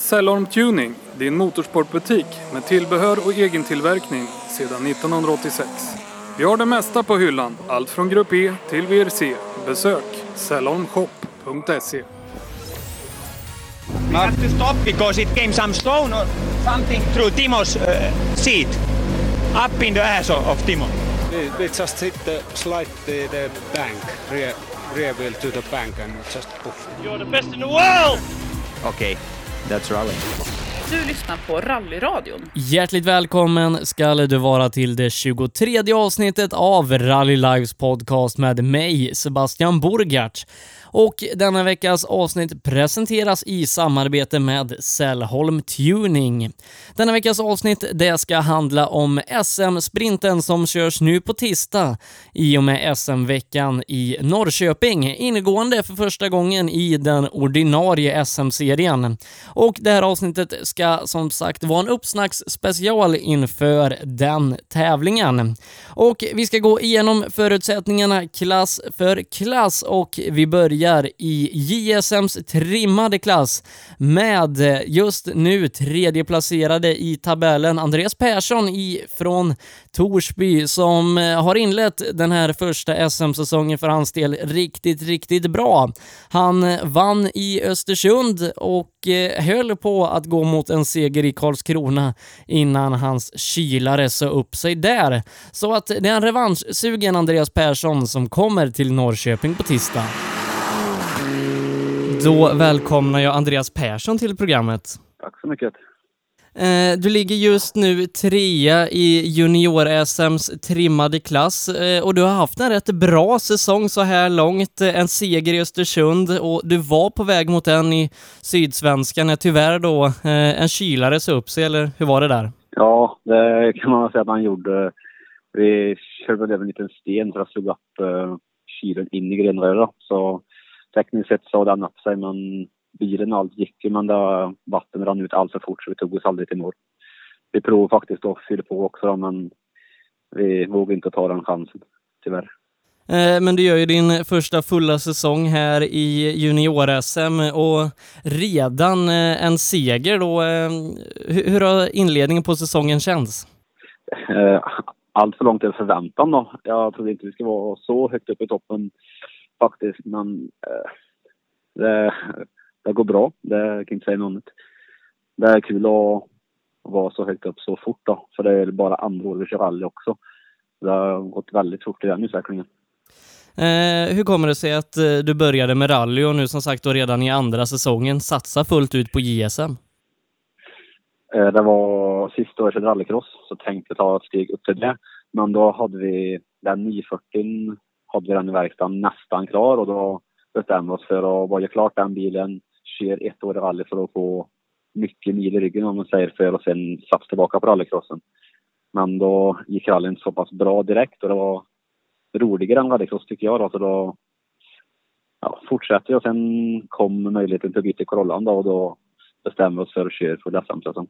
Cellorm Tuning, din motorsportbutik med tillbehör och egentillverkning sedan 1986. Vi har det mesta på hyllan, allt från Grupp E till VRC. Besök cellormshop.se. We have to stop because it came some stone or something through Timo's uh, seat, up in the ass of, Timo. We just hit the slide the, the bank, rear, rear wheel to the bank and just poof. You're the best in the world! Okay, that's rally. Du lyssnar på Rallyradion. Hjärtligt välkommen ska du vara till det 23 avsnittet av Rally Lives podcast med mig, Sebastian Borgart. Och denna veckas avsnitt presenteras i samarbete med Sällholm Tuning. Denna veckas avsnitt det ska handla om SM-sprinten som körs nu på tisdag i och med SM-veckan i Norrköping, ingående för första gången i den ordinarie SM-serien. Och det här avsnittet ska som sagt vara en uppsnacksspecial inför den tävlingen. Och vi ska gå igenom förutsättningarna klass för klass och vi börjar i JSMs trimmade klass med just nu tredje placerade i tabellen Andreas Persson från Torsby som eh, har inlett den här första SM-säsongen för hans del riktigt, riktigt bra. Han eh, vann i Östersund och eh, höll på att gå mot en seger i Karlskrona innan hans kylare sa upp sig där. Så att det är en revanschsugen Andreas Persson som kommer till Norrköping på tisdag. Då välkomnar jag Andreas Persson till programmet. Tack så mycket. Eh, du ligger just nu trea i junior-SMs trimmade klass eh, och du har haft en rätt bra säsong så här långt. En seger i Östersund och du var på väg mot en i Sydsvenskan när tyvärr då eh, en kylare sa upp sig, eller hur var det där? Ja, det kan man säga att han gjorde. Vi körde väl en liten sten för att slå upp kylen in i grenröret så tekniskt sett så hade han upp sig men bilen allt gick men det, vatten rann ut allt för fort så vi tog oss aldrig till mål. Vi provade faktiskt att fylla på också men vi vågade inte ta den chansen, tyvärr. Men du gör ju din första fulla säsong här i junior-SM och redan en seger då. Hur har inledningen på säsongen känts? Allt för långt över förväntan då. Jag trodde inte vi skulle vara så högt upp i toppen faktiskt, men det, det går bra. Det kan inte säga något annat. Det är kul att vara så högt upp så fort då, för det är bara andra året vi kör rally också. Det har gått väldigt fort i den utvecklingen. Eh, hur kommer det sig att eh, du började med rally och nu som sagt då redan i andra säsongen satsar fullt ut på JSM? Eh, det var sista året jag körde rallycross så tänkte jag ta ett steg upp till det. Men då hade vi den 940 hade vi den i verkstaden nästan klar och då bestämde oss för att vara klart den bilen, kör ett år i rally för att få mycket mil i ryggen om man säger för och sen satsa tillbaka på rallycrossen. Men då gick rallyn så pass bra direkt och det var roligare än rallycross tycker jag då. Så då ja, fortsatte och sen kom möjligheten till att byta Corollan då och då bestämde vi oss för att köra för SM-säsong.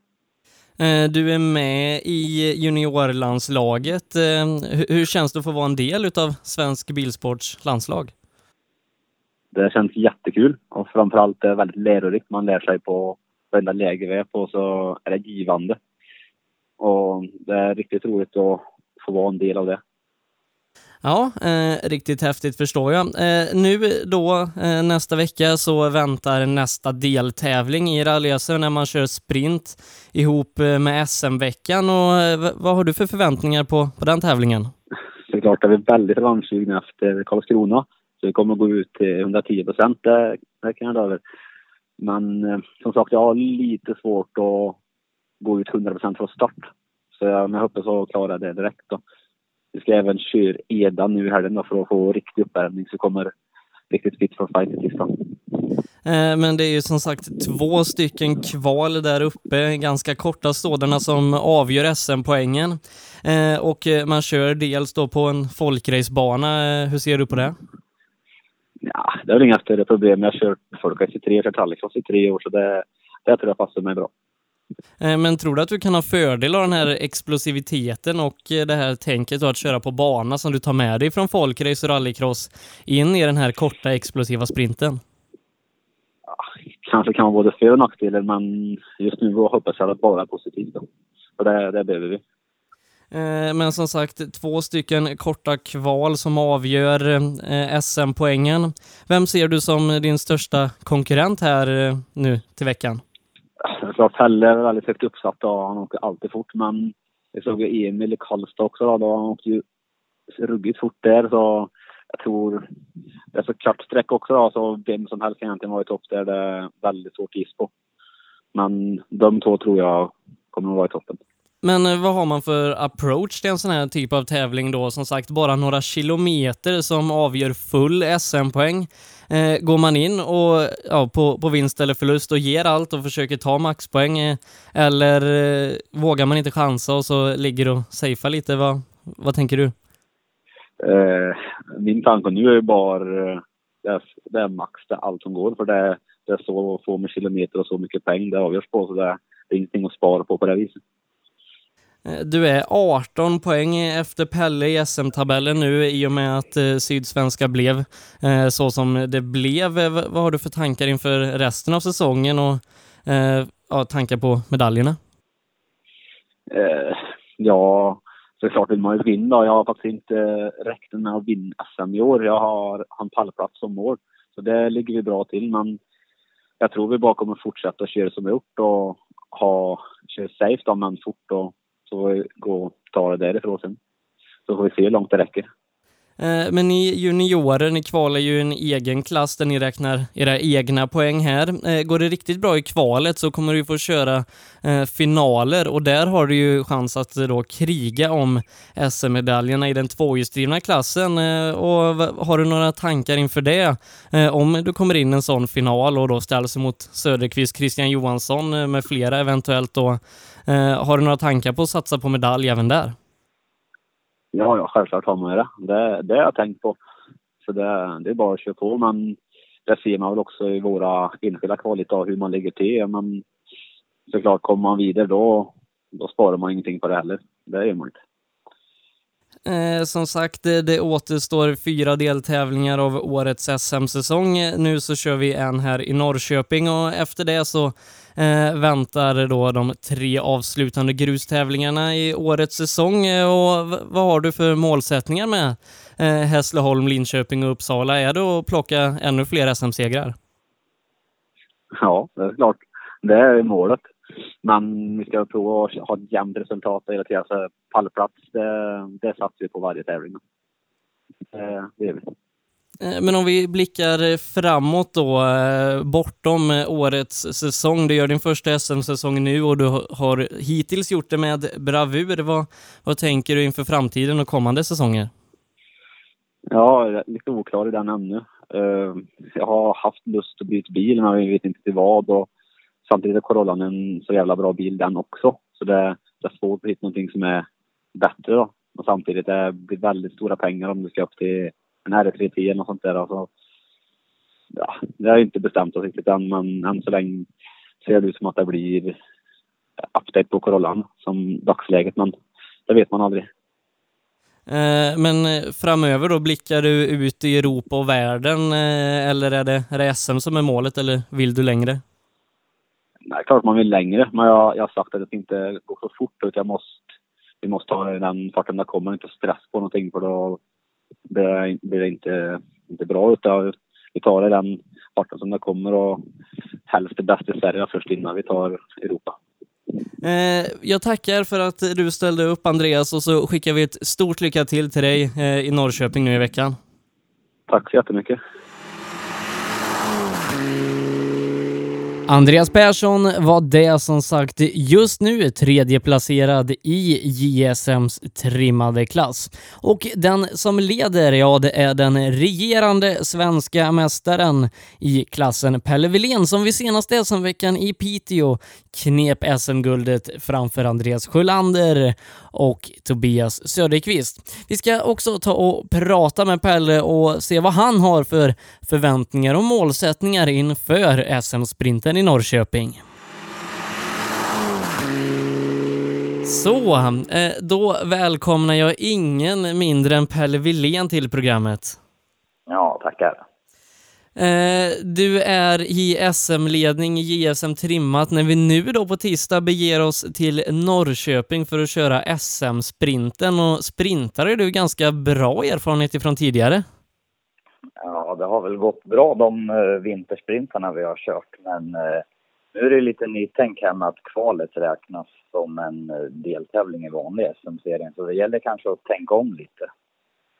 Eh, du är med i juniorlandslaget. Eh, hur känns det att få vara en del av svensk bilsports landslag? Det känns jättekul och framförallt är det väldigt lärorikt. Man lär sig på varenda läge vi är på så är det givande. Och det är riktigt roligt att få vara en del av det. Ja, eh, riktigt häftigt förstår jag. Eh, nu då eh, nästa vecka så väntar nästa deltävling i rally när man kör sprint ihop eh, med SM-veckan. Och eh, vad har du för förväntningar på, på den tävlingen? Såklart är vi väldigt revanschsugna efter eh, Karlskrona. Så vi kommer att gå ut till 110 procent, det, det kan jag lova. Men som sagt, jag har lite svårt att gå ut 100 procent från start. Så jag, jag hoppas att klara det direkt då. Vi ska även köra Eda nu i helgen för att få riktig uppvärmning så kommer riktigt fit för fight tisdag. Men det är ju som sagt två stycken kval där uppe, ganska korta sådana som avgör SM-poängen. Och man kör dels då på en folkracebana. Hur ser du på det? Ja, det är väl inga större problem. Jag har kört folkrace i tre, jag har kört i tre år så det, det tror jag passar mig bra. Men tror du att du kan ha fördel av den här explosiviteten och det här tänket att köra på bana som du tar med dig från folkrace och rallycross in i den här korta explosiva sprinten? kanske kan vara både för och nackdelar men just nu hoppas jag att bara är positivt. För det, det behöver vi. Eh, Men som sagt, två stycken korta kval som avgör eh, SM-poängen. Vem ser du som din största konkurrent här eh, nu till veckan? Det är klart väldigt högt uppsatt och han åker alltid fort men jag såg ju Emil i Karlstad också då, då han åkte ju ruggigt fort där så jag tror det är så kort streck också då så vem som helst kan egentligen vara i topp där det är väldigt svårt att gissa på. Men de två tror jag kommer att vara i toppen. Men eh, vad har man för approach till en sån här typ av tävling då? Som sagt, bara några kilometer som avgör full SM-poäng. Eh, går man in och ja, på, på vinst eller förlust och ger allt och försöker ta maxpoäng eh, eller eh, vågar man inte chansa och så ligger och safear lite? Vad, vad tänker du? Eh, min tanke nu är ju bara eh, det är, det är max det är allt som går för det, det är så få med kilometer och så mycket pengar det avgörs på så det, det är ingenting att spara på på det viset. Eh, du är 18 poäng efter Pelle i SM-tabellen nu i och med att eh, Sydsvenska blev eh, så som det blev. Eh, vad vad har du för tankar inför resten av säsongen och eh, ja, tankar på medaljerna? Eh, ja, såklart vill man ju vinna. Jag har faktiskt inte räknat med att vinna SM i år. Jag har en pallplats som mål. Så det ligger vi bra till. Men jag tror vi bara kommer fortsätta köra som vi gjort och ha, köra safe då, men fort och så får vi gå och ta det därifrån sen. Så får vi se hur långt det räcker. Eh, men ni juniorer, ni kvalar ju en egen klass där ni räknar era egna poäng här. Eh, går det riktigt bra i kvalet så kommer du få köra eh, finaler och där har du ju chans att då kriga om SM-medaljerna i den tvåhjulsdrivna klassen. Och har du några tankar inför det? Om du kommer in i en sån final och då ställs mot Söderqvist, Christian Johansson med flera eventuellt då. Har du några tankar på att satsa på medalj även där? Ja, ja, självklart har man ju det. Det, det har jag tänkt på. Så det, det är bara att köra på. Men det ser man väl också i våra enskilda kval av hur man ligger till. Men såklart, kommer man vidare då, då sparar man ingenting på det heller. Det gör man inte. Eh, som sagt, det, det återstår fyra deltävlingar av årets SM-säsong. Nu så kör vi en här i Norrköping och efter det så eh, väntar då de tre avslutande grustävlingarna i årets säsong. Eh, och vad har du för målsättningar med eh, Hässleholm, Linköping och Uppsala? Är det att plocka ännu fler SM-segrar? Ja, det är klart. Det är målet. Men vi ska prova att ha ett jämnt resultat hela tiden. Så pallplats, det, det satsar vi på varje tävling. Det, det gör vi. Eh, men om vi blickar framåt då, eh, bortom eh, årets säsong. Du gör din första SM-säsong nu och du har hittills gjort det med bravur. Vad, vad tänker du inför framtiden och kommande säsonger? Ja, jag är lite oklar i den ännu. Jag har haft lust att byta bil, men jag vet inte till vad. Och samtidigt är Corollan en så jävla bra bil den också. Så det, det är svårt att hitta någonting som är bättre då. Och samtidigt det blir väldigt stora pengar om du ska upp till en R310 eller sånt där. Alltså, ja, det har inte bestämt oss riktigt än, men än så länge ser det ut som att det blir update på Corollan som dagsläget. Men det vet man aldrig. Eh, Men eh, framöver då, blickar du ut i Europa och världen eh, eller är det, är det SM som är målet eller vill du längre? Nej, klart man vill längre, men jag, jag har sagt att det inte går så fort. Utan jag måste, vi måste ha den farten det kommer, inte stress på någonting för då blir det inte, inte bra. Utan vi tar det den farten som det kommer och helst det bästa i Sverige först innan vi tar Europa. Eh, Jag tackar för att du ställde upp Andreas och så skickar vi ett stort lycka till till dig eh, i Norrköping nu i veckan. Tack så jättemycket. Andreas Persson var det som sagt just nu tredjeplacerad i JSMs trimmade klass. Och den som leder, ja det är den regerande svenska mästaren i klassen Pelle Wilén som vid senaste SM-veckan i Piteå knep SM-guldet framför Andreas Sjölander och Tobias Söderqvist. Vi ska också ta och prata med Pelle och se vad han har för förväntningar och målsättningar inför SM-sprinten i Norrköping. Så, eh, då välkomnar jag ingen mindre än Pelle Wilén till programmet. Ja, tackar. Eh, du är i SM-ledning i JSM trimmat när vi nu då på tisdag beger oss till Norrköping för att köra SM-sprinten och sprintare är du ganska bra erfarenhet ifrån tidigare. Ja, det har väl gått bra de uh, vintersprintarna vi har kört, men uh, nu är det lite nytänk här med att kvalet räknas som en uh, deltävling i vanlig SM-serien, så det gäller kanske att tänka om lite.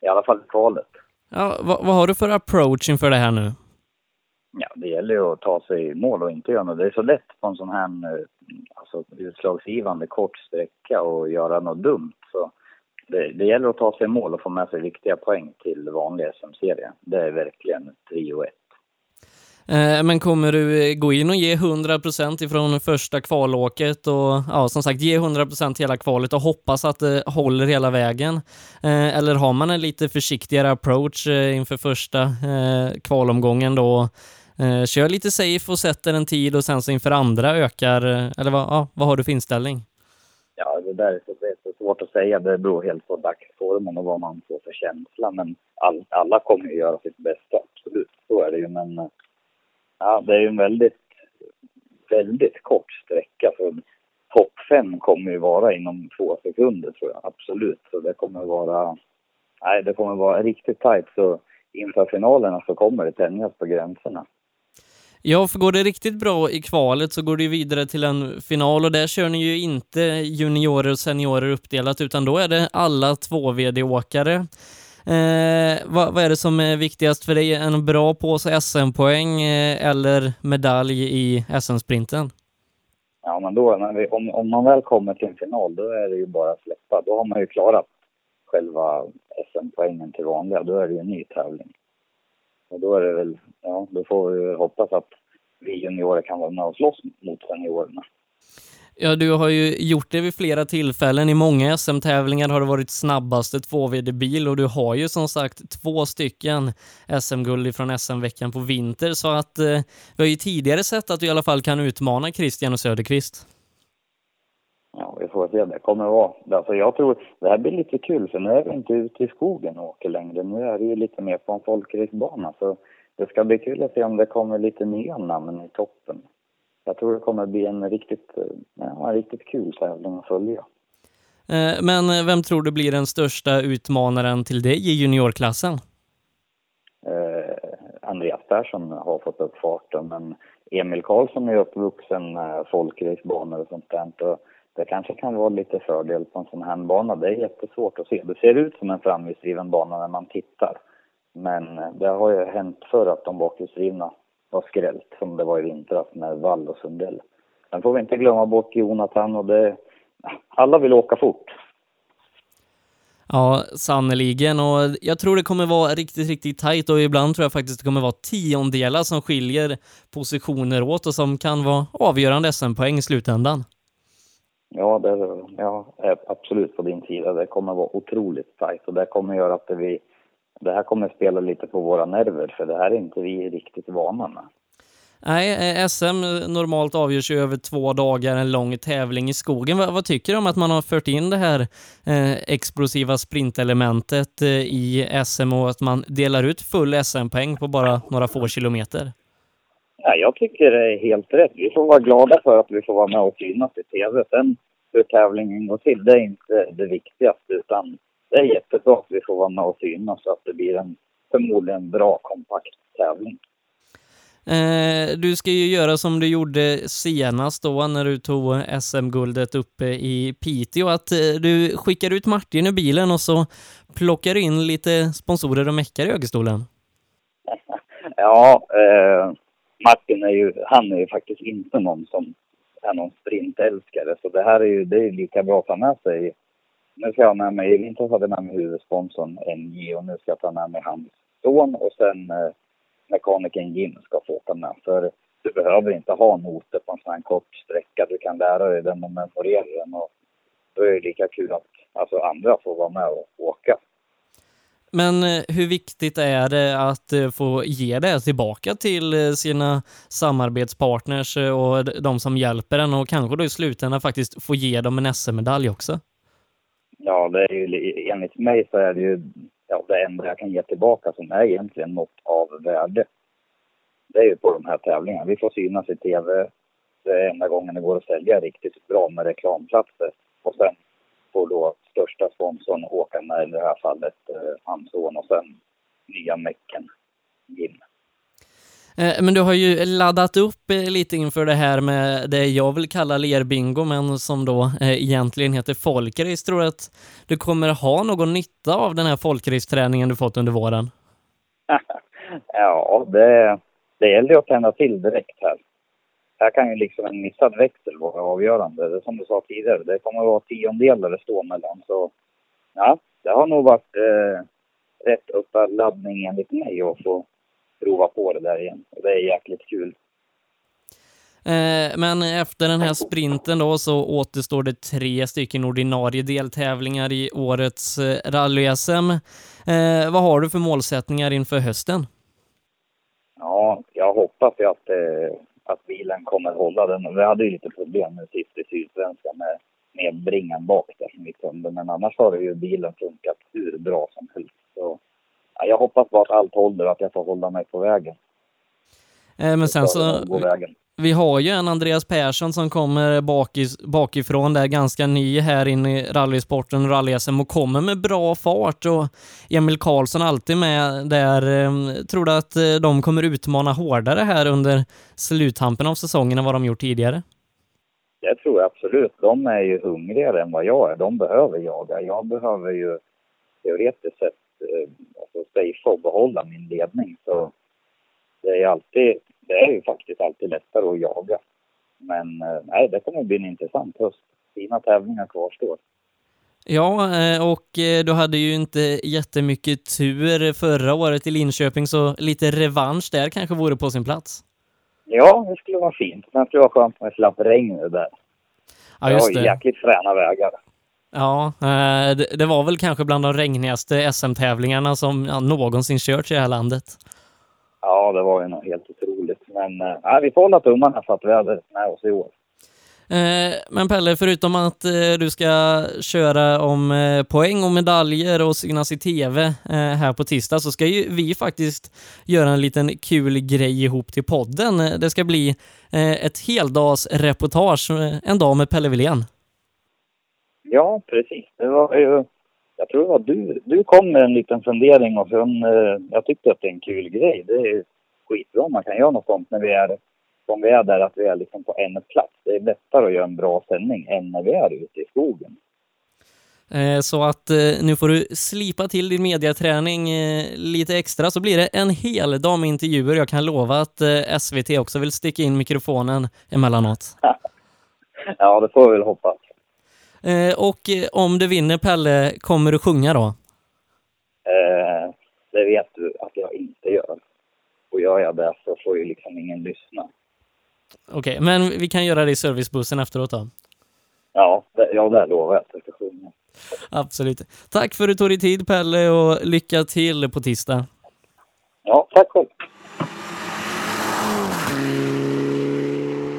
I alla fall kvalet. Ja, vad, vad har du för approach inför det här nu? Ja, det gäller ju att ta sig i mål och inte göra något. Det är så lätt på en sån här alltså, utslagsgivande kort sträcka och göra något dumt. Så det, det gäller att ta sig i mål och få med sig viktiga poäng till vanlig SM-serie. Det är verkligen trio ett. Eh, men kommer du eh, gå in och ge 100% ifrån första kvalåket och ja, som sagt ge 100% hela kvalet och hoppas att det håller hela vägen? Eh, eller har man en lite försiktigare approach eh, inför första eh, kvalomgången då? Eh, kör lite safe och sätter en tid och sen så inför andra ökar, eller vad, ja, vad har du för inställning? Ja, det där är så, det är så svårt att säga. Det beror helt på dagsformen och vad man får för känsla. Men all, alla kommer ju göra sitt bästa, absolut. Så är det ju. Men eh, ja, det är ju en väldigt, väldigt kort sträcka. För topp fem kommer ju vara inom två sekunder tror jag, absolut. Så det kommer vara, nej, det kommer vara riktigt tajt. Så inför finalerna så kommer det tänjas på gränserna. Ja, för går det riktigt bra i kvalet så går det vidare till en final och där kör ni ju inte juniorer och seniorer uppdelat utan då är det alla två VD-åkare. Eh, vad, vad, är det som är viktigast för dig? En bra påse SM-poäng eh, eller medalj i SM-sprinten? Ja, men då, när vi, om, om man väl kommer till en final, då är det ju bara att släppa. Då har man ju klarat själva SM-poängen till vanliga. Då är det ju en ny tävling. Och då är det väl, ja, då får vi hoppas att vi juniorer kan vara med och slåss mot seniorerna. Ja, du har ju gjort det vid flera tillfällen. I många SM-tävlingar har det varit snabbaste 2VD-bil och du har ju som sagt två stycken SM-guld från SM-veckan på vinter så att eh, vi har ju tidigare sett att du i alla fall kan utmana Christian och Söderqvist. Ja, vi får se. Det kommer att vara... Alltså jag tror det här blir lite kul för nu är vi inte ute i skogen och åker längre. Nu är det ju lite mer på en folkracebana så det ska bli kul att se om det kommer lite nya namn i toppen jag tror det kommer bli en riktigt, ja, en riktigt kul tävling att följa. Eh, men vem tror du blir den största utmanaren till dig i juniorklassen? Eh, Andreas Persson har fått upp farten, men Emil Karlsson är uppvuxen med folkracebanor och sånt där. Och det kanske kan vara lite fördel på en sån här bana. Det är jättesvårt att se. Det ser ut som en framhjulsdriven bana när man tittar. Men eh, det har ju hänt förr att de bakhjulsdrivna var skrällt som det var i vintras med Wall och Sundell. Sen får vi inte glömma bort Jonathan och det... Alla vill åka fort. Ja, sannoliken. Och jag tror det kommer vara riktigt, riktigt tajt och ibland tror jag faktiskt det kommer vara tiondelar som skiljer positioner åt och som kan vara avgörande SM-poäng i slutändan. Ja, det, ja, eh, absolut på din sida. Det kommer vara otroligt tajt och det kommer göra att det vi det här kommer spela lite på våra nerver för det här är inte vi riktigt vana med. Nej, eh, SM normalt avgörs ju över två dagar, en lång tävling i skogen. Vad, vad tycker du om att man har fört in det här eh, explosiva sprintelementet eh, i SM och att man delar ut full SM-poäng på bara några få kilometer? Ja, jag tycker det är helt rätt. Vi får vara glada för att vi får vara med och synas i tv. Sen hur tävlingen går till, det är inte det viktigaste utan det är jättebra att vi får vara med och synas så att det blir en förmodligen bra kompakt tävling. Eh, du ska ju göra som du gjorde senast då när du tog SM-guldet uppe i Piteå, att eh, du skickar ut Martin i bilen och så plockar in lite sponsorer och meckar i ögerstolen. ja, eh, Martin är ju, han är ju faktiskt inte någon som är någon sprintälskare, så det här är ju, det är lika bra att ta med sig nu ska jag ha med mig, i vintras hade jag med mig huvudsponsorn NJ och nu ska jag ta med mig hans son och sen eh, mekanikern Jim ska få åka med. För du behöver inte ha noter på en sån här kort sträcka. Du kan lära dig den och memorera den och då är det lika kul att alltså, andra får vara med och åka. Men eh, hur viktigt är det att eh, få ge det tillbaka till eh, sina samarbetspartners och de som hjälper en och kanske då i slutändan faktiskt få ge dem en SM-medalj också? Ja, det är ju, enligt mig så är det ju ja, det enda jag kan ge tillbaka som är egentligen något av värde. det är ju på de här tävlingarna. Vi får synas i tv. Det är enda gången det går att sälja riktigt bra med reklamplatser. Och sen får då största sponsorn åka med, i det här fallet, eh, hans son och sen nya mecken, Jim. Eh, Men du har ju laddat upp eh, lite inför det här med det jag vill kalla lerbingo, men som då eh, egentligen heter folkrace. Tror du att du kommer ha någon nytta av den här folkrace-träningen du fått under våren? Ja, det, det gäller ju att tända till direkt här. Här kan ju liksom en missad växel vara avgörande. Det som du sa tidigare, det kommer att vara tiondelar det står mellan. Så ja, det har nog varit eh, rätt uppladdning enligt mig att få prova på det där igen. Och det är jäkligt kul. Eh, Men efter den här sprinten då så återstår det tre stycken ordinarie deltävlingar i årets eh, rally-SM. Eh, vad har du för målsättningar inför hösten? Ja, jag hoppas ju att, eh, att bilen kommer hålla den. Vi hade ju lite problem med sist i Sydsvenskan med, med bringan bak där som vi kunde. Men annars har ju bilen funkat hur bra som helst. Så, ja, jag hoppas bara att allt håller och att jag får hålla mig på vägen. Eh, Men sen så, vägen vi har ju en Andreas Persson som kommer bakis, bakifrån där, ganska ny här in i rallysporten, rally-SM och kommer med bra fart och Emil Karlsson alltid med där. Ehm, tror du att eh, de kommer utmana hårdare här under sluttampen av säsongen än vad de gjort tidigare? Det tror jag absolut. De är ju hungrigare än vad jag är. De behöver jaga. Jag behöver ju teoretiskt sett eh, alltså, safea och behålla min ledning. Så det är alltid, det är ju faktiskt alltid lättare att jaga. Men eh, nej, det kommer bli en intressant höst. Fina tävlingar kvarstår. Ja, eh, och eh, du hade ju inte jättemycket tur förra året i Linköping, så lite revansch där kanske vore på sin plats. Ja, det skulle vara fint. Men det skulle vara skönt om jag slapp regn där. Ja, jag just har ju det. jäkligt fräna vägar. Ja, det, det var väl kanske bland de regnigaste SM-tävlingarna som någonsin körts i det här landet. Ja, det var ju något helt otroligt. Men nej, vi får hålla tummarna för att vi hade med oss i år. Eh, Men Pelle, förutom att eh, du ska köra om eh, poäng och medaljer och synas i TV här på tisdag så ska ju vi faktiskt göra en liten kul grej ihop till podden. Det ska bli ett heldagsreportage en dag med Pelle Wilén. Ja, precis. Det var ju... Jag tror det var du. Du kom med en liten fundering och sen... Eh, jag tyckte att det är en kul grej. Det är skitbra om man kan göra något sånt när vi är... Som vi är där, att vi är liksom på en plats. Det är lättare att göra en bra sändning än när vi är ute i skogen. Eh, Så att eh, nu får du slipa till din mediaträning eh, lite extra så blir det en hel dag med intervjuer. Jag kan lova att SVT också vill sticka in mikrofonen emellanåt. Ja, det får vi väl hoppas. Och om du vinner Pelle, kommer du sjunga då? Det vet du att jag inte gör. Och gör jag det så får ju liksom ingen lyssna. Okej, men vi kan göra det i servicebussen efteråt då. Ja, det, ja, det lovar jag att jag ska sjunga. Absolut. Tack för att du tog dig tid Pelle och lycka till på tisdag. Ja, tack själv.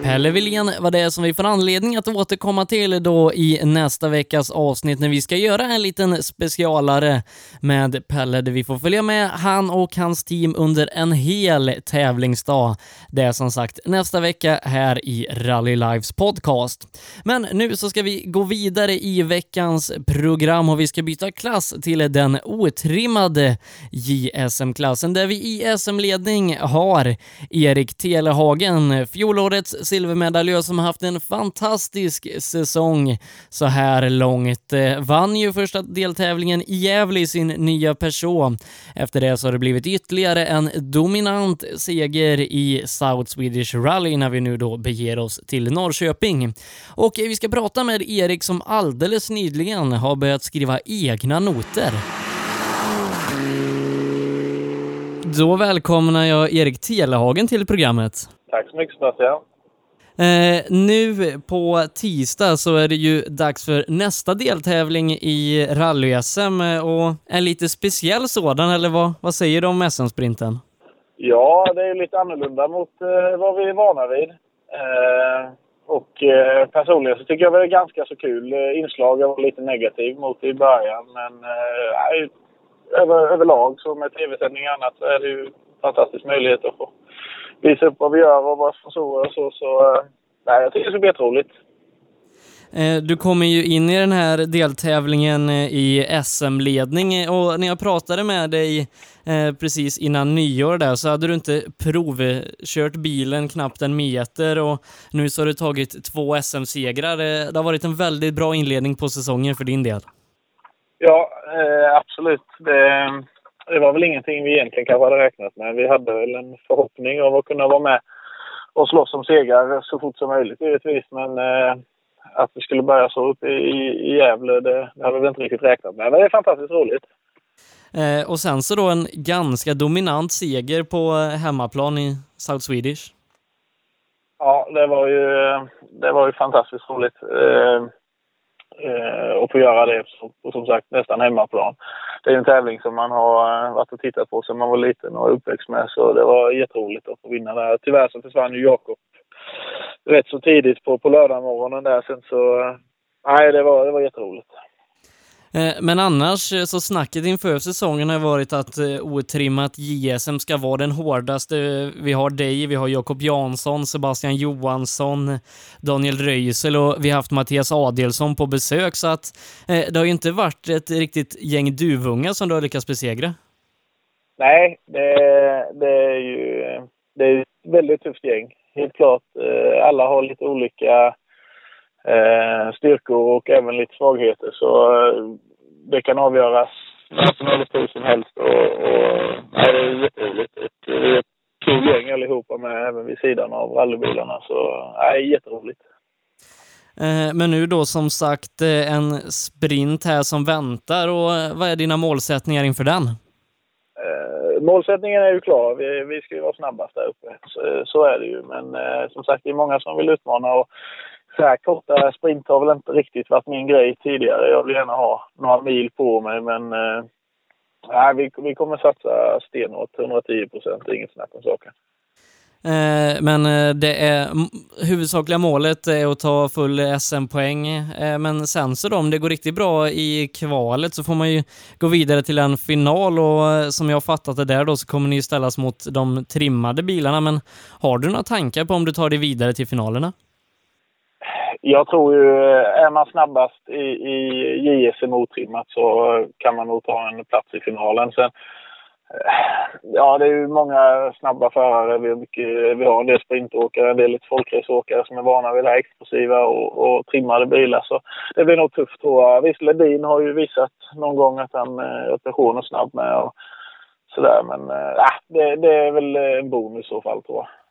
Pelle Wilén var det som vi får anledning att återkomma till då i nästa veckas avsnitt när vi ska göra en liten specialare med Pelle där vi får följa med han och hans team under en hel tävlingsdag. Det är som sagt nästa vecka här i Rally Lives podcast. Men nu så ska vi gå vidare i veckans program och vi ska byta klass till den otrimmade JSM-klassen där vi i SM-ledning har Erik Telehagen, fjolårets silvermedaljör som har haft en fantastisk säsong så här långt. Eh, vann ju första deltävlingen i Gävle i sin nya person. Efter det så har det blivit ytterligare en dominant seger i South Swedish Rally när vi nu då beger oss till Norrköping. Och vi ska prata med Erik som alldeles nyligen har börjat skriva egna noter. Då välkomnar jag Erik Telehagen till programmet. Tack så mycket Sebastian. Eh, nu på tisdag så är det ju dags för nästa deltävling i rally-SM eh, och en lite speciell sådan, eller vad, vad säger du om SM-sprinten? Ja, det är lite annorlunda mot eh, vad vi är vana vid. Eh, och eh, personligen så tycker jag det är ganska så kul. Eh, inslag jag var lite negativ mot i början, men eh, över, överlag så med tv-sändning och annat så är det ju en fantastisk möjlighet att få visa upp vad vi gör och våra sponsorer och så. så eh, nej, jag tycker det ska bli jätteroligt. Eh, Du kommer ju in i den här deltävlingen eh, i SM-ledning och när jag pratade med dig precis innan nyår där så hade du inte provkört bilen knappt en meter och nu så har du tagit två SM-segrar. Det har varit en väldigt bra inledning på säsongen för din del. Ja, absolut. Det, det var väl ingenting vi egentligen kanske hade räknat med. Vi hade väl en förhoppning av att kunna vara med och slåss om segrar så fort som möjligt givetvis. Men eh, att vi skulle börja så uppe i, i Gävle, det, det hade vi inte riktigt räknat med. Men det är fantastiskt roligt. Eh, Och sen så då en ganska dominant seger på eh, hemmaplan i South Swedish. Ja, det var ju, det var ju fantastiskt roligt. Eh, Eh, och att få göra det och som sagt nästan hemmaplan. Det är en tävling som man har eh, varit och tittat på sedan man var liten och uppväxt med. Så det var jätteroligt att få vinna där. Tyvärr så försvann ju Jakob rätt så tidigt på, på lördagmorgonen där. Sen så... Eh, nej, det var, det var jätteroligt. Eh, men annars eh, så snacket inför säsongen har varit att eh, otrimmat JSM ska vara den hårdaste. Vi har dig, vi har Jakob Jansson, Sebastian Johansson, Daniel Röisel och vi har haft Mattias Adelsson på besök så att det har ju inte varit ett riktigt gäng duvungar som du har lyckats besegra. Nej, det, det är ju det är ett väldigt tufft gäng. Helt klart. Alla har lite olika eh, styrkor och även lite svagheter. Så eh, det kan avgöras nästan över hur som helst. Och, och, nej, det är jätteroligt. Ett, vi är ett kul gäng allihopa med, även vid sidan av rallybilarna. Så nej, jätteroligt. Eh, Men nu då som sagt eh, en sprint här som väntar och eh, vad är dina målsättningar inför den? Eh, målsättningen är ju klar. Vi, vi ska ju vara snabbast där uppe. Så, så är det ju. Men eh, som sagt, det är många som vill utmana. Och så här korta eh, sprint har väl inte riktigt varit min grej tidigare. Jag vill gärna ha några mil på mig. Men eh, nej, vi, vi kommer satsa stenhårt. 110 procent. Inget snack om saken. Eh, Men eh, det är huvudsakliga målet är att ta full SM-poäng. Eh, Men sen så då, om det går riktigt bra i kvalet så får man ju gå vidare till en final och eh, som jag har fattat det där då så kommer ni ställas mot de trimmade bilarna. Men har du några tankar på om du tar dig vidare till finalerna? Jag tror ju, är man snabbast i, i JSM otrimmat så kan man nog ta en plats i finalen. Sen, eh, ja, det är ju många snabba förare. Vi har, mycket, vi har en del sprintåkare, en del lite folkraceåkare som är vana vid det här explosiva och, och trimmade bilar. Så det blir nog tufft tror jag. Visst, Ledin har ju visat någon gång att han eh, är snabb med och sådär. Men eh, äh, det, det är väl en bonus i så fall tror jag.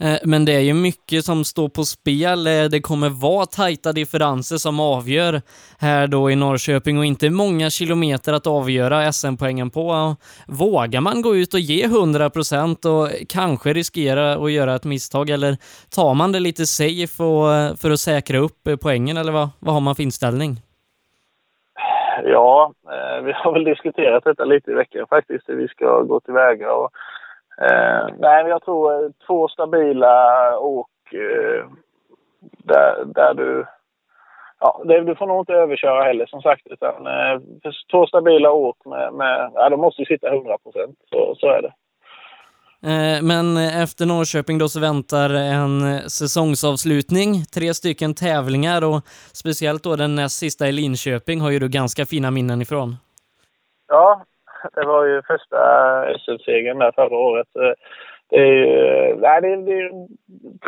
Eh, men det är ju mycket som står på spel. Eh, det kommer vara tajta differenser som avgör här då i Norrköping och inte många kilometer att avgöra SM-poängen på. Vågar man gå ut och ge 100% och kanske riskera att göra ett misstag eller tar man det lite safe och, eh, för att säkra upp poängen eller vad, vad har man för inställning? Ja, vi har väl diskuterat detta lite i veckan faktiskt, hur vi ska gå tillväga. Och, eh, nej, men jag tror eh, två stabila åk eh, där, där du... Ja, det, du får nog inte överköra heller som sagt. Utan, eh, två stabila åk med... med ja, de måste ju sitta 100 procent. Så, så är det. Eh, Men efter Norrköping då så väntar en säsongsavslutning, tre stycken tävlingar och speciellt då den näst sista i Linköping har ju du ganska fina minnen ifrån. Ja, det var ju första SM-segern där förra året. Eh, det är, ju- eh, nej, det är, det är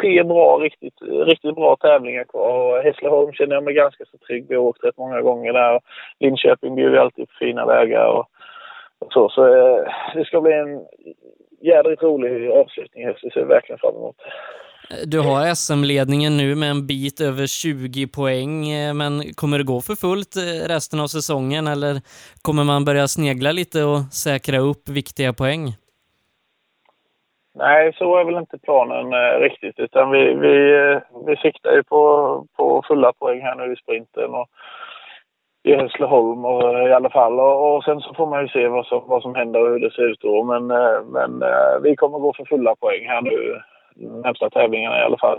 tre bra, riktigt, riktigt bra tävlingar kvar. Och Hässleholm känner jag mig ganska så trygg. Vi har åkt rätt många gånger där. Linköping bjuder ju alltid på fina vägar och, och så. Så eh, det ska bli en jädrigt rolig avslutning. Det ser jag verkligen fram emot. Du har SM-ledningen nu med en bit över 20 poäng, eh, men kommer det gå för fullt eh, resten av säsongen eller kommer man börja snegla lite och säkra upp viktiga poäng? Nej, så är väl inte planen eh, riktigt. Utan vi, vi, eh, vi siktar ju på, på fulla poäng här nu i sprinten. Och i Hässleholm och, eh, i alla fall. Och, och sen så får man ju se vad som, vad som händer och hur det ser ut då. Men, eh, men eh, vi kommer gå för fulla poäng här nu närmsta tävlingarna i alla fall.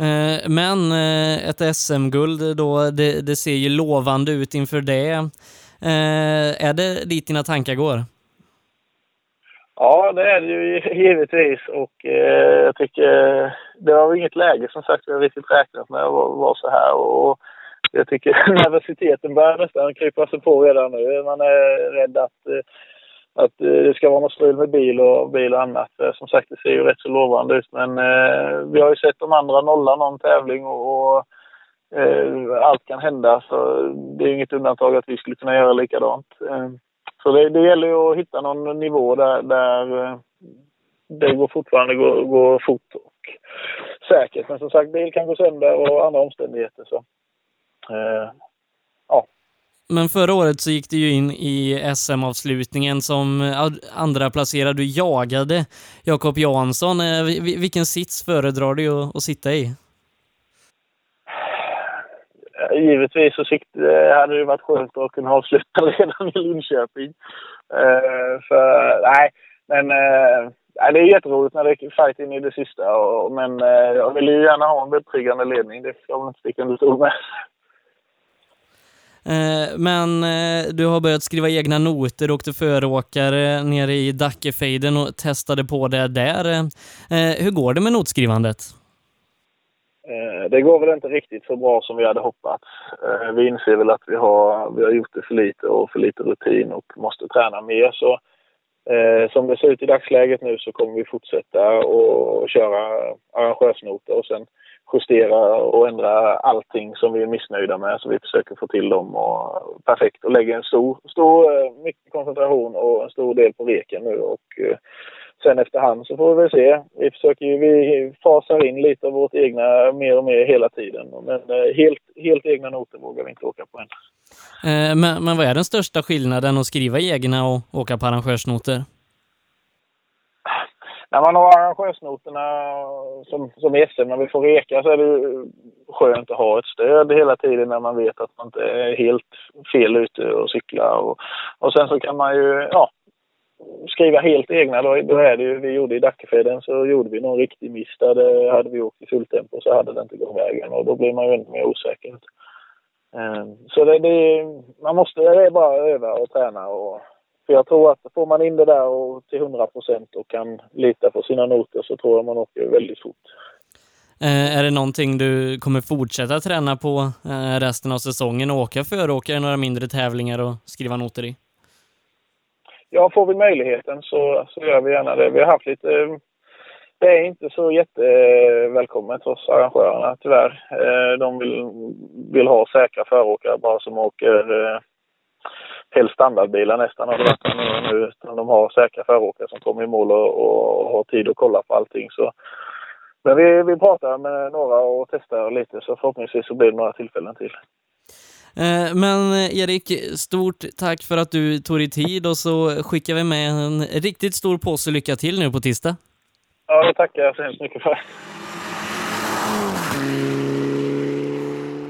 Eh, Men eh, ett SM-guld då, det, det ser ju lovande ut inför det. Eh, Är det dit dina tankar går? Ja, det är det ju givetvis. Och eh, jag tycker det var inget läge som sagt har riktigt räknat med att vara så här. Och jag tycker nervositeten börjar nästan krypa sig på redan nu. Man är rädd att, eh, att eh, det ska vara något strul med bil och, bil och annat. Eh, som sagt, det ser ju rätt så lovande ut. Men eh, vi har ju sett de andra nolla någon tävling och, och eh, allt kan hända. Så det är inget undantag att vi skulle kunna göra likadant. Eh, så det, det gäller ju att hitta någon nivå där, där eh, det går fortfarande går, går fort och säkert. Men som sagt, bil kan gå sönder och andra omständigheter. Så. Men förra året så gick du ju in i SM-avslutningen som eh, andra placerad. Du jagade Jakob Jansson. Eh, vilken sits föredrar du att sitta i? givetvis så eh, hade det varit skönt att kunna avsluta redan i Linköping. För, nej, men det är jätteroligt när det är fight in i det sista. Och, men jag vill ju gärna ha en betryggande ledning. Det ska man inte sticka under stol med. Eh, men eh, du har börjat skriva egna noter, åkte föråkare nere i Dackefejden och testade på det där. Eh, hur går det med notskrivandet? Eh, det går väl inte riktigt så bra som vi hade hoppats. Eh, vi inser väl att vi har, vi har gjort det för lite och för lite rutin och måste träna mer. Så eh, som det ser ut i dagsläget nu så kommer vi fortsätta och köra arrangörsnoter och sen justera och ändra allting som vi är missnöjda med. Så vi försöker få till dem och perfekt och lägger en stor, stor eh, mycket koncentration och en stor del på reken nu. Och, eh, sen efterhand så får vi väl se. Vi försöker ju, vi fasar in lite av vårt egna mer och mer hela tiden. Men eh, helt, helt egna noter vågar vi inte åka på än. Men, men vad är den största skillnaden att skriva egna och åka på arrangörsnoter? När man har arrangörsnoterna som, som SM, när vi får reka, så är det skönt att ha ett stöd hela tiden när man vet att man inte är helt fel ute och cyklar. Och, och sen så kan man ju, ja, skriva helt egna då, då är det ju, vi gjorde i Dackefeden så gjorde vi någon riktig miss där det, hade vi åkt i fulltempo så hade det inte gått vägen och då blir man ju ännu mer osäker. Ehm, så det, det, man måste, det är bara öva och träna och för jag tror att får man in det där och till 100 procent och kan lita på sina noter så tror jag man åker väldigt fort. Eh, är det någonting du kommer fortsätta träna på eh, resten av säsongen åka föråkare några mindre tävlingar och skriva noter i? ja, får vi möjligheten så, så gör vi gärna det. Vi har haft lite... Det är inte så jättevälkommet hos arrangörerna tyvärr. Eh, de vill, vill ha säkra föråkare bara som åker helst standardbilar nästan har det varit nu. Utan de har säkra föråkare som kommer i mål och, och har tid att kolla på allting. Så. Men vi, vi pratar med några och testar lite så förhoppningsvis så blir det några tillfällen till. Eh, men eh, Erik, stort tack för att du tog dig tid och så skickar vi med en riktigt stor påse lycka till nu på tisdag. Ja, det tackar jag så hemskt mycket för.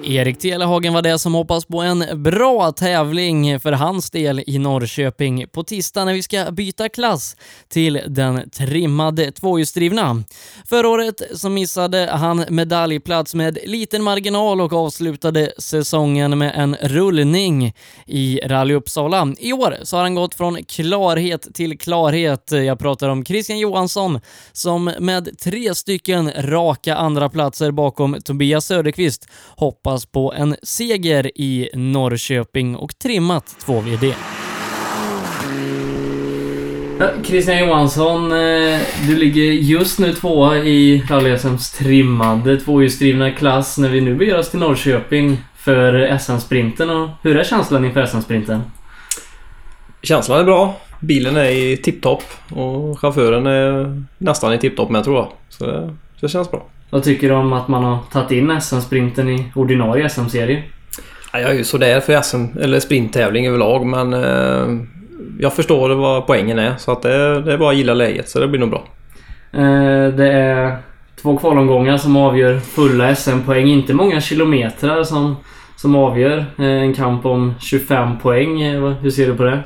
Erik Telehagen var det som hoppas på en bra tävling för hans del i Norrköping på tisdag när vi ska byta klass till den trimmade tvåhjulsdrivna. Förra året så missade han medaljplats med liten marginal och avslutade säsongen med en rullning i Rally Uppsala. I år så har han gått från klarhet till klarhet. Jag pratar om Christian Johansson som med tre stycken raka andra platser bakom Tobias Söderqvist hoppas hoppas på en seger i Norrköping och trimmat 2VD. Christian Johansson, eh, du ligger just nu tvåa i rally trimmade tvåhjulsdrivna klass när vi nu beger oss till Norrköping för SM-sprinten. Hur är känslan inför SM-sprinten? Känslan är bra. Bilen är i tipptopp och chauffören är nästan i tipptopp med tror jag. Så det, det känns bra. Vad tycker du om att man har tagit in SM-sprinten i ordinarie SM-serie? Ja, jag är ju sådär för SM, eller sprinttävling överlag men eh, jag förstår vad poängen är så att det, det är bara att gilla läget så det blir nog bra. Eh, det är två kvalomgångar som avgör fulla SM-poäng. Inte många kilometrar som, som avgör eh, en kamp om 25 poäng. Eh, hur ser du på det?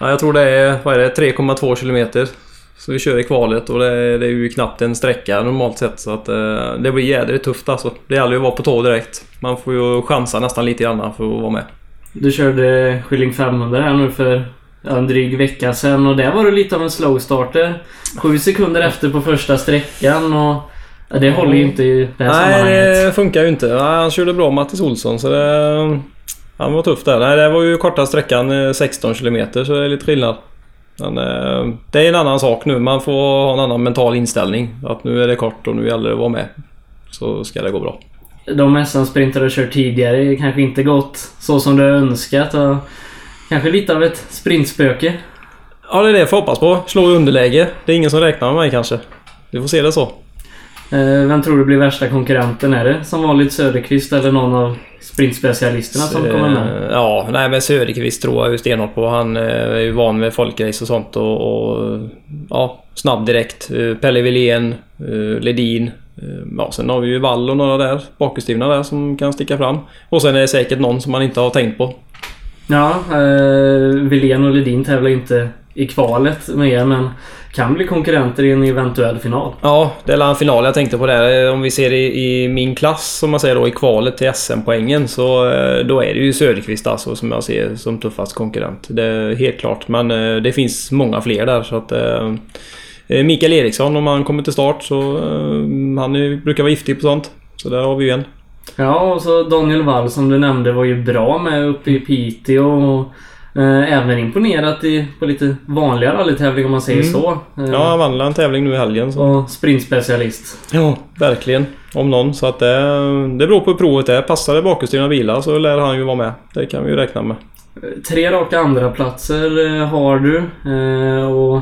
Ja, jag tror det är, vad är det, 3,2 kilometer så vi kör i kvalet och det är, det är ju knappt en sträcka normalt sett så att eh, det blir jädrigt tufft alltså. Det gäller ju att vara på tå direkt. Man får ju chansa nästan lite grann för att vara med. Du körde Skilling 500 här nu för en dryg vecka sedan och där var det lite av en slowstarter. Sju sekunder efter på första sträckan och ja, det håller ju inte i det här Nej, sammanhanget. det funkar ju inte. Nej, han körde bra Mattis Olsson så det... Han var tuff där. Nej, det var ju korta sträckan eh, 16 km så det är lite skillnad. Men eh, det är en annan sak nu. Man får ha en annan mental inställning. Att nu är det kort och nu gäller det att vara med. Så ska det gå bra. De SM-sprinter du kört tidigare kanske inte gått så som du har önskat och kanske lite av ett sprintspöke. Ja, det är det jag får hoppas på. Slå i underläge. Det är ingen som räknar med mig kanske. Vi får se det så. Eh, Vem tror du blir värsta konkurrenten? Är det som vanligt Söderqvist eller någon av sprintspecialisterna som kommer med? Eh, Ja, nej men Söderqvist tror jag ju stenhårt på. Han eh, är ju van med folkrace och sånt och, och ja, snabb direkt. Eh, Pelle Wilén, eh, Ledin. eh, Ja, sen har vi ju Wall och några där, bakhjulsdrivna där som kan sticka fram. Och sen är det säkert någon som man inte har tänkt på. Ja, eh, Wilén och Ledin tävlar inte i kvalet med er men kan bli konkurrenter i en eventuell final. Ja, det är en final jag tänkte på där. Om vi ser i, i min klass, som man säger då, i kvalet till SM-poängen så eh, då är det ju Söderqvist alltså som jag ser som tuffast konkurrent. Det är helt klart. Men eh, det finns många fler där så att... eh, Mikael Eriksson om han kommer till start så... Han är, brukar vara giftig på sånt. Så där har vi ju en. Ja, och så Daniel Wall som du nämnde var ju bra med uppe i Piteå och även imponerat i, på lite vanliga rallytävlingar om man säger Mm. så. Eh, Ja, han vann en tävling nu i helgen. Så. Och sprintspecialist. Ja, verkligen. Om någon. Så att det, det beror på hur provet är. Passar det bakhjulsdrivna bilar så lär han ju vara med. Det kan vi ju räkna med. Tre raka andra platser eh, har du. Eh, och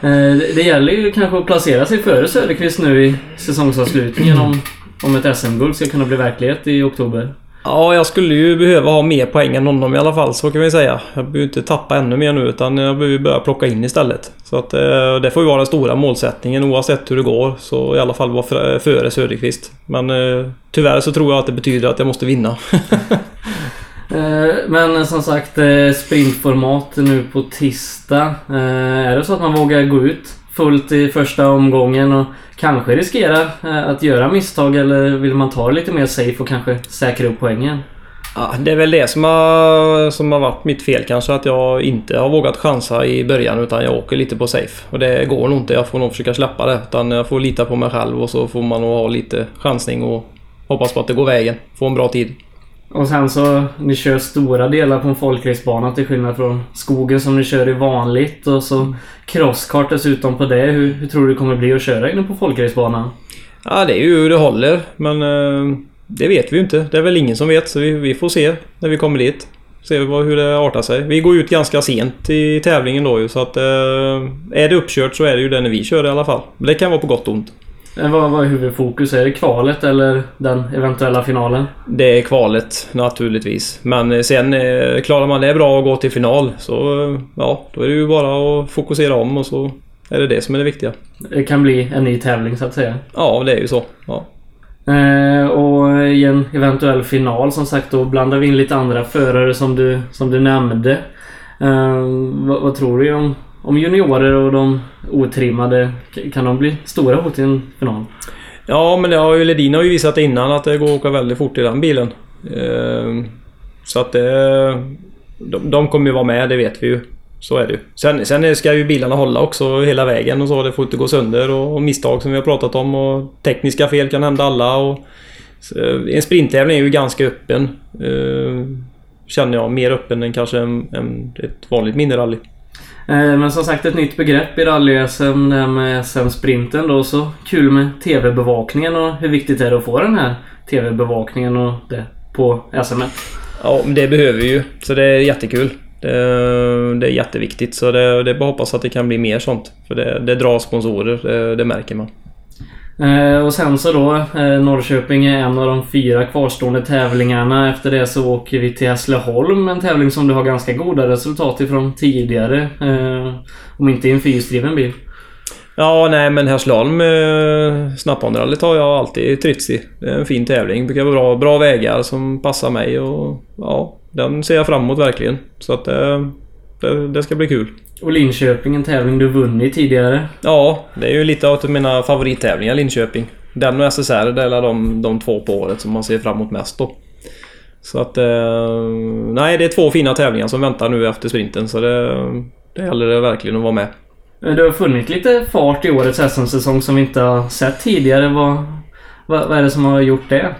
eh, det- det gäller ju kanske att placera sig före Söderqvist nu i säsongsavslutningen om, om ett SM-guld ska kunna bli verklighet i oktober. Ja, jag skulle ju behöva ha mer poäng än honom i alla fall, så kan vi säga. Jag behöver inte tappa ännu mer nu, utan jag behöver börja plocka in istället. Så att eh, det får ju vara den stora målsättningen oavsett hur det går. Så i alla fall vara före Söderqvist. Men eh, tyvärr så tror jag att det betyder att jag måste vinna. Eh, men som sagt, eh, sprintformat nu på tisdag. Eh, är det så att man vågar gå ut fullt i första omgången och kanske riskera eh, att göra misstag eller vill man ta det lite mer safe och kanske säkra upp poängen? Ja, det är väl det som har, som har varit mitt fel kanske, att jag inte har vågat chansa i början utan jag åker lite på safe. Och det går nog inte, jag får nog försöka släppa det. Utan jag får lita på mig själv och så får man nog ha lite chansning och hoppas på att det går vägen. Få en bra tid. Och sen så, ni kör stora delar på en folkracebana till skillnad från skogen som ni kör i vanligt. Och så crosskart dessutom på det. Hur, hur tror du det kommer bli att köra inne på folkracebanan? Ja, det är ju hur det håller, men eh, det vet vi ju inte. Det är väl ingen som vet, så vi, vi får se när vi kommer dit. Se vad, hur det artar sig. Vi går ut ganska sent i tävlingen då ju, så att... Eh, är det uppkört så är det ju det när vi kör i alla fall. Men det kan vara på gott och ont. Vad, vad är huvudfokus? Är det kvalet eller den eventuella finalen? Det är kvalet naturligtvis. Men eh, sen eh, klarar man det bra och går till final så eh, ja, då är det ju bara att fokusera om och så är det det som är det viktiga. Det kan bli en ny tävling så att säga. Ja, det är ju så. Ja. Eh, och i en eventuell final som sagt då blandar vi in lite andra förare som du, som du nämnde. Eh, vad, vad tror du om, om juniorer och de otrimmade? Kan de bli stora hot i en final? Ja, men det har ju Ledin har ju visat innan att det går att åka väldigt fort i den bilen. Ehm, så att det... De, de kommer ju vara med, det vet vi ju. Så är det ju. Sen, sen ska ju bilarna hålla också hela vägen och så. Det får inte gå sönder och, och misstag som vi har pratat om och tekniska fel kan hända alla och... En sprinttävling är ju ganska öppen. Ehm, känner jag. Mer öppen än kanske en, en, ett vanligt minirally. Eh, men som sagt ett nytt begrepp i rally-SM, det här med SM-sprinten då. Så kul med TV-bevakningen och hur viktigt är det att få den här TV-bevakningen och det på SM? Ja, det behöver vi ju. Så det är jättekul. Det, det är jätteviktigt. Så det, det är bara att hoppas att det kan bli mer sånt. För det, det drar sponsorer, det, det märker man. Eh, och sen så då, eh, Norrköping är en av de fyra kvarstående tävlingarna. Efter det så åker vi till Hässleholm, en tävling som du har ganska goda resultat ifrån tidigare. Eh, om inte i en fyrhjulsdriven bil. Ja, nej men Hässleholm eh, har jag alltid trivts i. Det är en fin tävling. Det brukar vara bra, bra vägar som passar mig och ja, den ser jag fram emot verkligen. Så att eh, det, det ska bli kul. Och Linköping, en tävling du vunnit tidigare. Ja, det är ju lite av mina favorittävlingar Linköping. Den och SSR, det är de, de två på året som man ser fram emot mest då. Så att... Eh, nej, det är två fina tävlingar som väntar nu efter sprinten så det... det gäller det verkligen att vara med. Det har funnits lite fart i årets SM-säsong som vi inte har sett tidigare. Vad, vad, vad är det som har gjort det?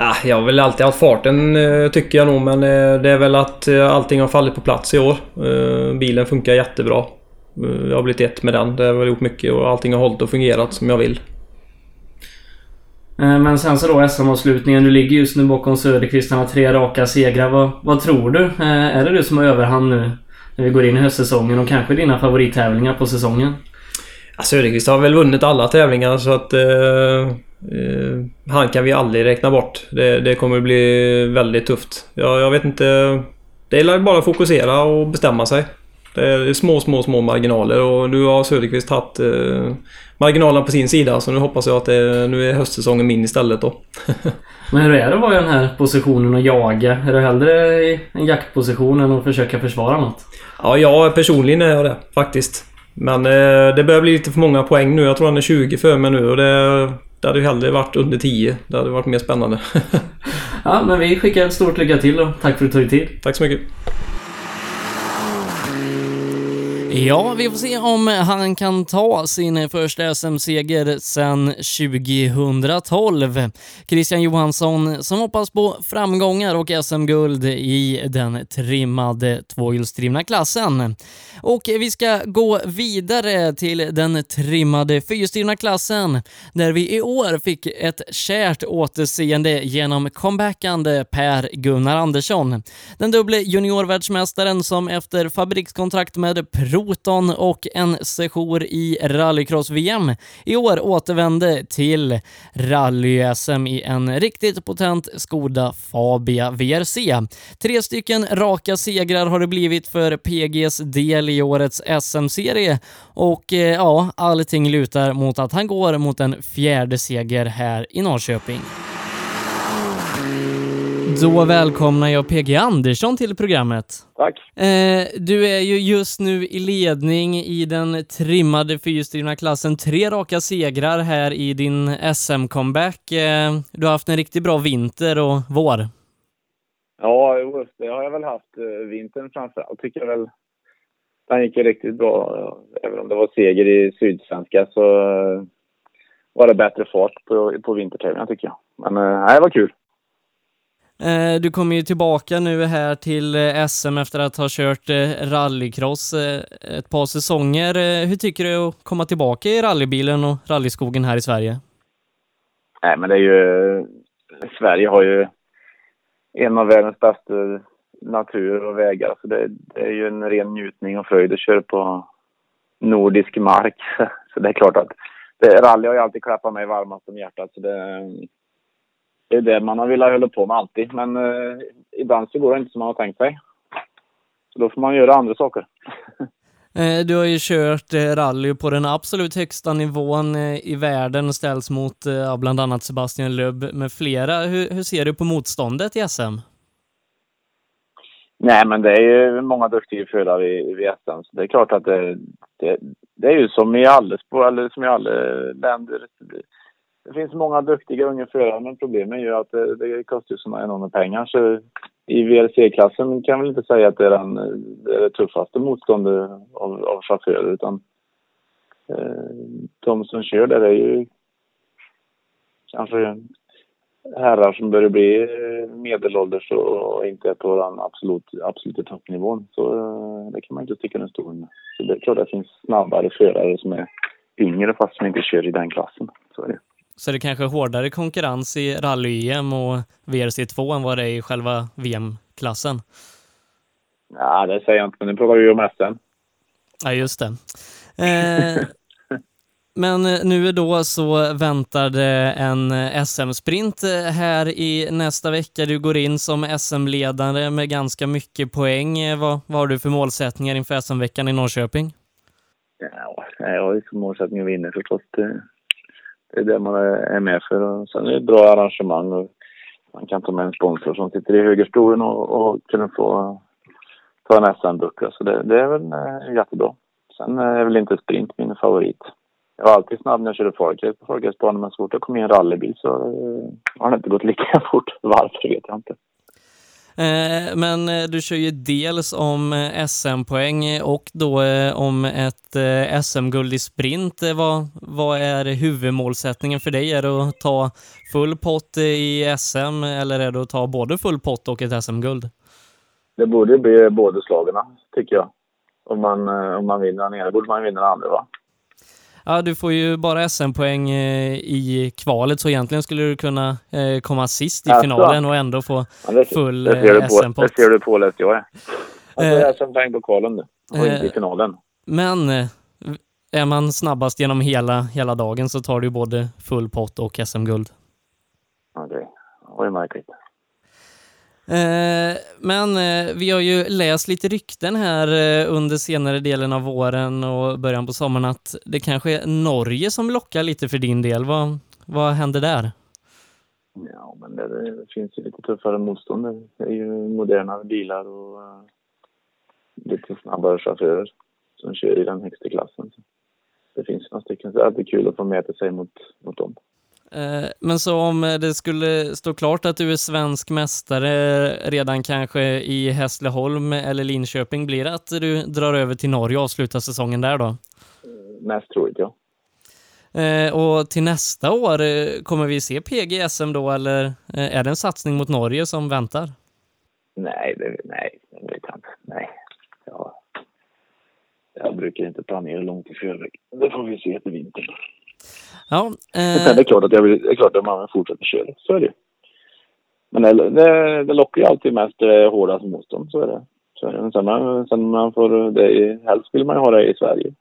Ah, jag har väl alltid haft farten eh, tycker jag nog men eh, det är väl att eh, allting har fallit på plats i år. Bilen funkar jättebra. Jag har blivit ett med den. Det har väl gjort mycket och allting har hållit och fungerat som jag vill. Men sen så då SM-avslutningen. Du ligger just nu bakom Söderqvist. Han har tre raka segrar. Vad, vad tror du? Är det du som har överhand nu? När vi går in i höstsäsongen och kanske dina favorittävlingar på säsongen? Ja, Söderqvist har väl vunnit alla tävlingar så att... Eh, eh, han kan vi aldrig räkna bort. Det, det kommer bli väldigt tufft. Ja, jag vet inte... Det är bara att fokusera och bestämma sig. Det är små, små, små marginaler och nu har Söderqvist tagit eh, marginalerna på sin sida så nu hoppas jag att det, nu är höstsäsongen min istället då. Men hur är det att vara i den här positionen och jaga? Är du hellre i en jaktposition än att försöka försvara något? Ja, jag personligen är jag det faktiskt. Men eh, det börjar bli lite för många poäng nu. Jag tror han är 20 för mig nu och det, det hade ju hellre varit under 10. Det hade varit mer spännande. ja, men vi skickar ett stort lycka till och tack för att du tog tid. Tack så mycket. Ja, vi får se om han kan ta sin första SM-seger sedan 2012. Christian Johansson som hoppas på framgångar och SM-guld i den trimmade tvåhjulsdrivna klassen. Och vi ska gå vidare till den trimmade fyrhjulsdrivna klassen där vi i år fick ett kärt återseende genom comebackande Per-Gunnar Andersson. Den dubble juniorvärldsmästaren som efter fabrikskontrakt med Proton och en session i rallycross-VM i år återvände till rally-SM i en riktigt potent Skoda Fabia VRC. Tre stycken raka segrar har det blivit för PGs del i årets SM-serie och eh, ja, allting lutar mot att han går mot en fjärde seger här i Norrköping. Då välkomnar jag PG Andersson till programmet. Tack. Eh, du är ju just nu i ledning i den trimmade fyrhjulsdrivna klassen. Tre raka segrar här i din SM-comeback. Eh, du har haft en riktigt bra vinter och vår. Ja, det har jag väl haft. Eh, vintern framför allt tycker jag väl. Den gick ju riktigt bra. Även om det var seger i Sydsvenska så eh, var det bättre fart på, på vintertävlingarna tycker jag. Men eh, det var kul. Eh, du kommer ju tillbaka nu här till eh, SM efter att ha kört eh, rallycross ett par säsonger. Hur tycker du att komma tillbaka i rallybilen och rallyskogen här i Sverige? Nej, men det är ju... Sverige har ju en av världens bästa natur och vägar. Så det, det är ju en ren njutning och fröjd att köra på nordisk mark. Så det är klart att det, rally har ju alltid klappat mig varmast om hjärtat. Så det, det är det man har velat hålla på med alltid. Men eh, ibland så går det inte som man har tänkt sig. Så då får man göra andra saker. Eh, du har ju kört eh, rally på den absolut högsta nivån eh, i världen och ställs mot bland annat Sebastian Löb med flera. Hur, hur, ser du på motståndet i SM? Nej, men det är ju många duktiga förare i, i SM. Så det är klart att det, det, det är ju som i alla, eller som i alla länder det finns många duktiga unga förare men problemet är ju att det, det kostar ju sådana enorma pengar så i VRC-klassen kan jag väl inte säga att det är, den, det, är det tuffaste motståndet av, av chaufförer utan eh, de som kör där är ju kanske herrar som börjar bli eh, medelålders och inte är på den absolut, absoluta toppnivån. Så eh, det kan man inte sticka under stol med. Så det är klart att det finns snabbare förare som är yngre fast som inte kör i den klassen. Så är det. Så det kanske är hårdare konkurrens i rally-EM och VRC2 än vad det är i själva VM-klassen? Ja, det säger jag inte, men nu pratar vi ju om SM. Ja, just det. Eh, men nu då så väntar det en SM-sprint här i nästa vecka. Du går in som SM-ledare med ganska mycket poäng. Vad, vad har du för målsättningar inför SM-veckan i Norrköping? Ja, jag har ju som målsättning att vinna förstås det är det man är med för. Och sen är det ett bra arrangemang och man kan ta med en sponsor som sitter i högerstolen och, och kunna få ta en SM-buckla. Så det, det, är väl eh, jättebra. Sen eh, är väl inte sprint min favorit. Jag var alltid snabb när jag körde folkrace på folkracebanan men så fort jag kom i en rallybil så eh, har det inte gått lika fort. Varför vet jag inte. Eh, men eh, du kör ju dels om eh, SM-poäng och då om ett SM-guld i sprint. Vad, vad är huvudmålsättningen för dig? Är det att ta full pott i SM eller är det att ta både full pott och ett SM-guld? Det borde bli båda slagen, tycker jag. Om man, om man vinner den ena borde man vinna den andra, va? Ja, du får ju bara SM-poäng eh, i kvalet, så egentligen skulle du kunna eh, komma sist i Alltså. finalen och ändå få Ja, det, full eh, på, det SM-pott. ser du på läst jag är. Jag är som poäng på kvalen nu. Och inte i finalen. Men är man snabbast genom hela, hela dagen så tar du både full pott och SM-guld. Okej. Det var ju märkligt. Eh, men eh, vi har ju läst lite rykten här eh, under senare delen av våren och början på sommaren att det kanske är Norge som lockar lite för din del. Vad, vad händer där? Ja, men det, det finns ju lite tuffare motstånd. Det är ju modernare bilar och uh, lite snabbare chaufförer som kör i den högsta klassen. Så det finns några stycken, så det är alltid kul att få mäta sig mot, mot dem. Eh, Men så om det skulle stå klart att du är svensk mästare redan kanske i Hässleholm eller Linköping, blir det att du drar över till Norge och avslutar säsongen där då? Mest troligt, ja. Eh, Och till nästa år, eh, kommer vi se PG SM då eller eh, är det en satsning mot Norge som väntar? Nej, det, nej. Nej. Ja. Jag brukar inte planera långt i förväg. Det får vi se till vintern. Ja, Men eh, sen är det klart att jag vill, det är klart att man fortsätter köra. Så är det. Men det, det, det lockar ju alltid mest det hårdaste motstånd. Så är det. Så är det. Men sen, man, sen man får det i, helst vill man ju ha det i Sverige.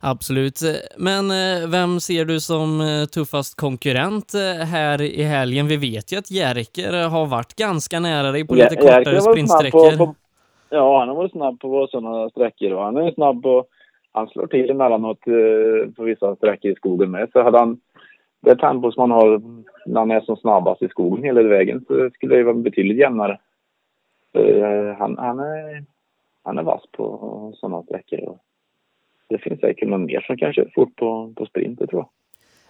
absolut. Men eh, vem ser du som eh, tuffast konkurrent eh, här i helgen? Vi vet ju att Jerker har varit ganska nära dig på lite Jerker kortare sprintsträckor. På, på, ja, han har varit snabb på sådana sträckor och han är snabb på... Han slår till emellanåt eh, på vissa sträckor i skogen med. Så hade han det tempo som han har när han är som snabbast i skogen hela vägen så skulle det vara betydligt jämnare. Eh, han, han, är, han är vass på sådana sträckor. Det finns säkert någon mer som kan köra fort på, på sprint, det tror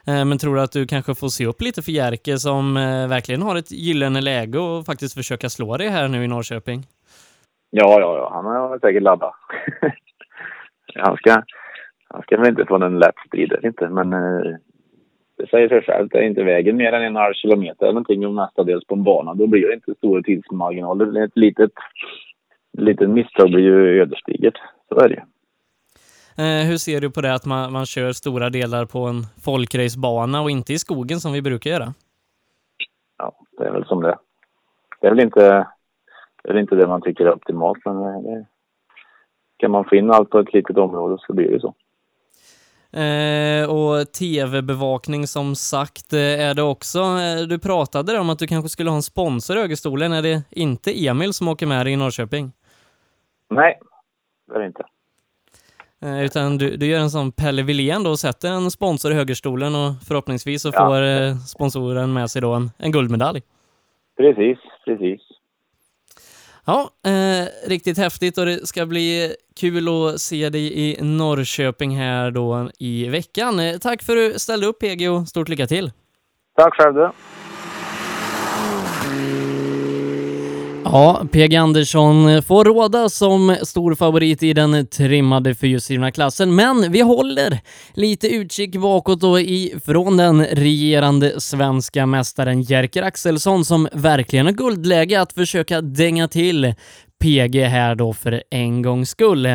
jag. Eh, Men tror du att du kanske får se upp lite för Jerker som verkligen har ett gyllene läge och faktiskt försöka slå dig här nu i Norrköping? Ja, ja, ja. Han har säkert laddat. han, ska, han ska väl inte få en lätt strid, inte. Men eh, det säger sig självt. Är inte vägen mer än en halv kilometer eller någonting och mestadels på en bana. Då blir det inte stora tidsmarginaler. Ett litet, litet misstag blir ju ödesdigert. Så är det ju. Eh, Hur ser du på det att man, man kör stora delar på en folkracebana och inte i skogen som vi brukar göra? Ja, det är väl som det Det är väl inte det, är väl inte det man tycker är optimalt. Men det, kan man få in allt på ett litet område så blir det så. Eh, och tv-bevakning som sagt eh, är det också. Eh, Du pratade om att du kanske skulle ha en sponsor i högerstolen. Är det inte Emil som åker med dig i Norrköping? Nej, det är det inte. Eh, utan du, du gör en sån Pelle Wilén då och sätter en sponsor i högerstolen och förhoppningsvis så Ja. får eh, sponsoren med sig då en, en guldmedalj. Precis, precis. Ja, eh, riktigt häftigt och det ska bli kul att se dig i Norrköping här då i veckan. Eh, tack för att du ställde upp PG och stort lycka till! Tack själv du. Ja, PG Andersson eh, får råda som stor favorit i den trimmade fyrhjulsdrivna klassen, men vi håller lite utkik bakåt då ifrån den regerande svenska mästaren Jerker Axelsson som verkligen har guldläge att försöka dänga till PG här då för en gångs skull.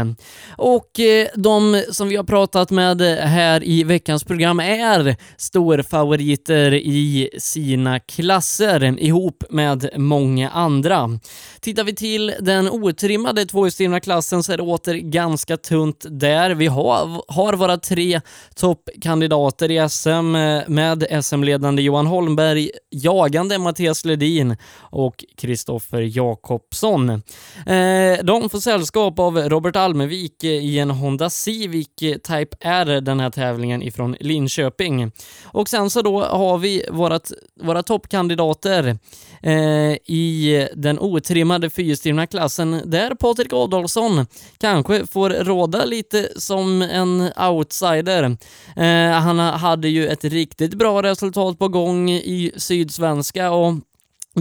Och eh, de som vi har pratat med här i veckans program är storfavoriter i sina klasser ihop med många andra. Tittar vi till den otrimmade tvåhjulsdrivna klassen så är det åter ganska tunt där. Vi har, har våra tre toppkandidater i SM eh, med SM-ledande Johan Holmberg, jagande Mattias Ledin och Kristoffer Jakobsson. Eh, de får sällskap av Robert Almevik i en Honda Civic Type R den här tävlingen ifrån Linköping. Och sen så då har vi vårat, våra toppkandidater eh, i den otrimmade fyrhjulsdrivna klassen där Patrik Adolfsson kanske får råda lite som en outsider. Eh, han hade ju ett riktigt bra resultat på gång i Sydsvenska och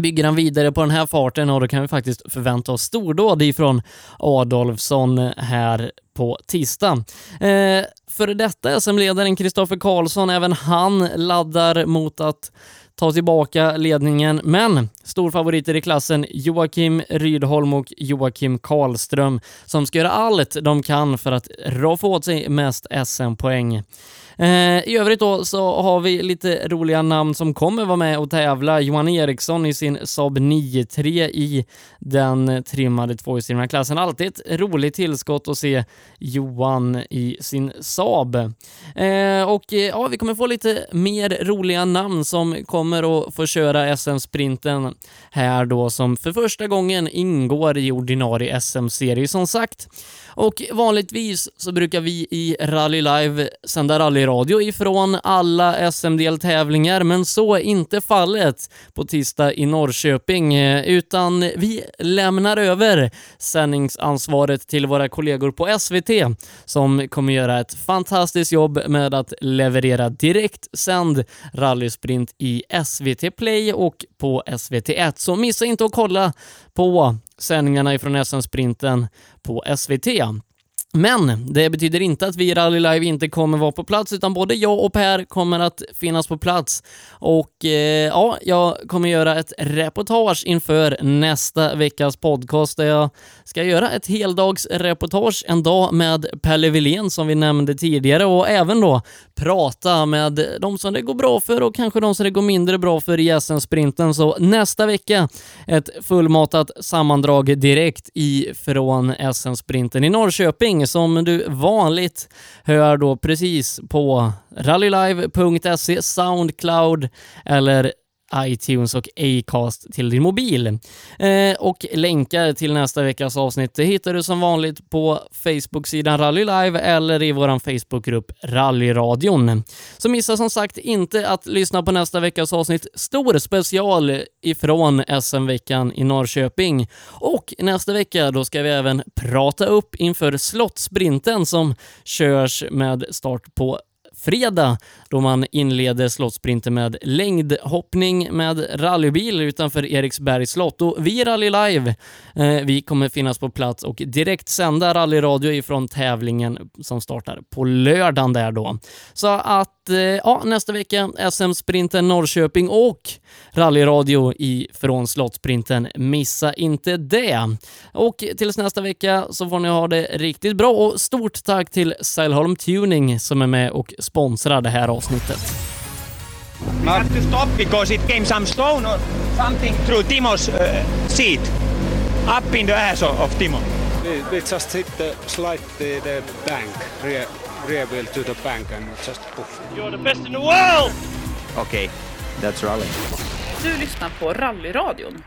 bygger han vidare på den här farten och då kan vi faktiskt förvänta oss stordåd ifrån Adolfsson här på tisdag. Eh, för detta SM-ledaren Kristoffer Karlsson, även han laddar mot att ta tillbaka ledningen, men storfavoriter i klassen Joakim Rydholm och Joakim Karlström som ska göra allt de kan för att roffa åt sig mest SM-poäng. Eh, I övrigt då så har vi lite roliga namn som kommer vara med och tävla. Johan Eriksson i sin Saab 9-3 i den trimmade tvåhjulsdrivna klassen. Alltid ett roligt tillskott att se Johan i sin Saab. Eh, och eh, ja, vi kommer få lite mer roliga namn som kommer att få köra SM-sprinten här då som för första gången ingår i ordinarie SM-serie som sagt. Och vanligtvis så brukar vi i Rally Live sända rally radio ifrån alla SM-deltävlingar, men så är inte fallet på tisdag i Norrköping, eh, utan vi lämnar över sändningsansvaret till våra kollegor på SVT som kommer göra ett fantastiskt jobb med att leverera direkt sänd rallysprint i SVT Play och på SVT1. Så missa inte att kolla på sändningarna ifrån SM-sprinten på SVT. Men det betyder inte att vi i Rally Live inte kommer vara på plats, utan både jag och Per kommer att finnas på plats. Och eh, ja, jag kommer göra ett reportage inför nästa veckas podcast där jag ska göra ett heldagsreportage en dag med Pelle Wilén som vi nämnde tidigare och även då prata med de som det går bra för och kanske de som det går mindre bra för i SM-sprinten. Så nästa vecka ett fullmatat sammandrag direkt ifrån SM-sprinten i Norrköping som du vanligt hör då precis på rallylive.se, Soundcloud eller iTunes och Acast till din mobil. Eh, och länkar till nästa veckas avsnitt det hittar du som vanligt på Facebook-sidan Rally Live eller i vår Facebookgrupp Rallyradion. Så missa som sagt inte att lyssna på nästa veckas avsnitt. Stor special ifrån SM-veckan i Norrköping. Och nästa vecka då ska vi även prata upp inför Slottsprinten som körs med start på fredag då man inleder slottsprinten med längdhoppning med rallybil utanför Eriksbergs slott. Och vi Rally Live, eh, vi kommer finnas på plats och direkt sända rallyradio ifrån tävlingen som startar på lördagen där då. Så att, eh, ja, nästa vecka SM-sprinten Norrköping och rallyradio ifrån slottsprinten. Missa inte det. Och tills nästa vecka så får ni ha det riktigt bra och stort tack till Säilholm Tuning som är med och sponsrar det här avsnittet. We have to stop because it came some stone or something through Timo's uh, seat, up in the ass of, of Timo. We, we just hit the slide the, the bank, rear, rear wheel to the bank and just poof. You're the best in the world! Okay, that's rally. Du lyssnar på Rallyradion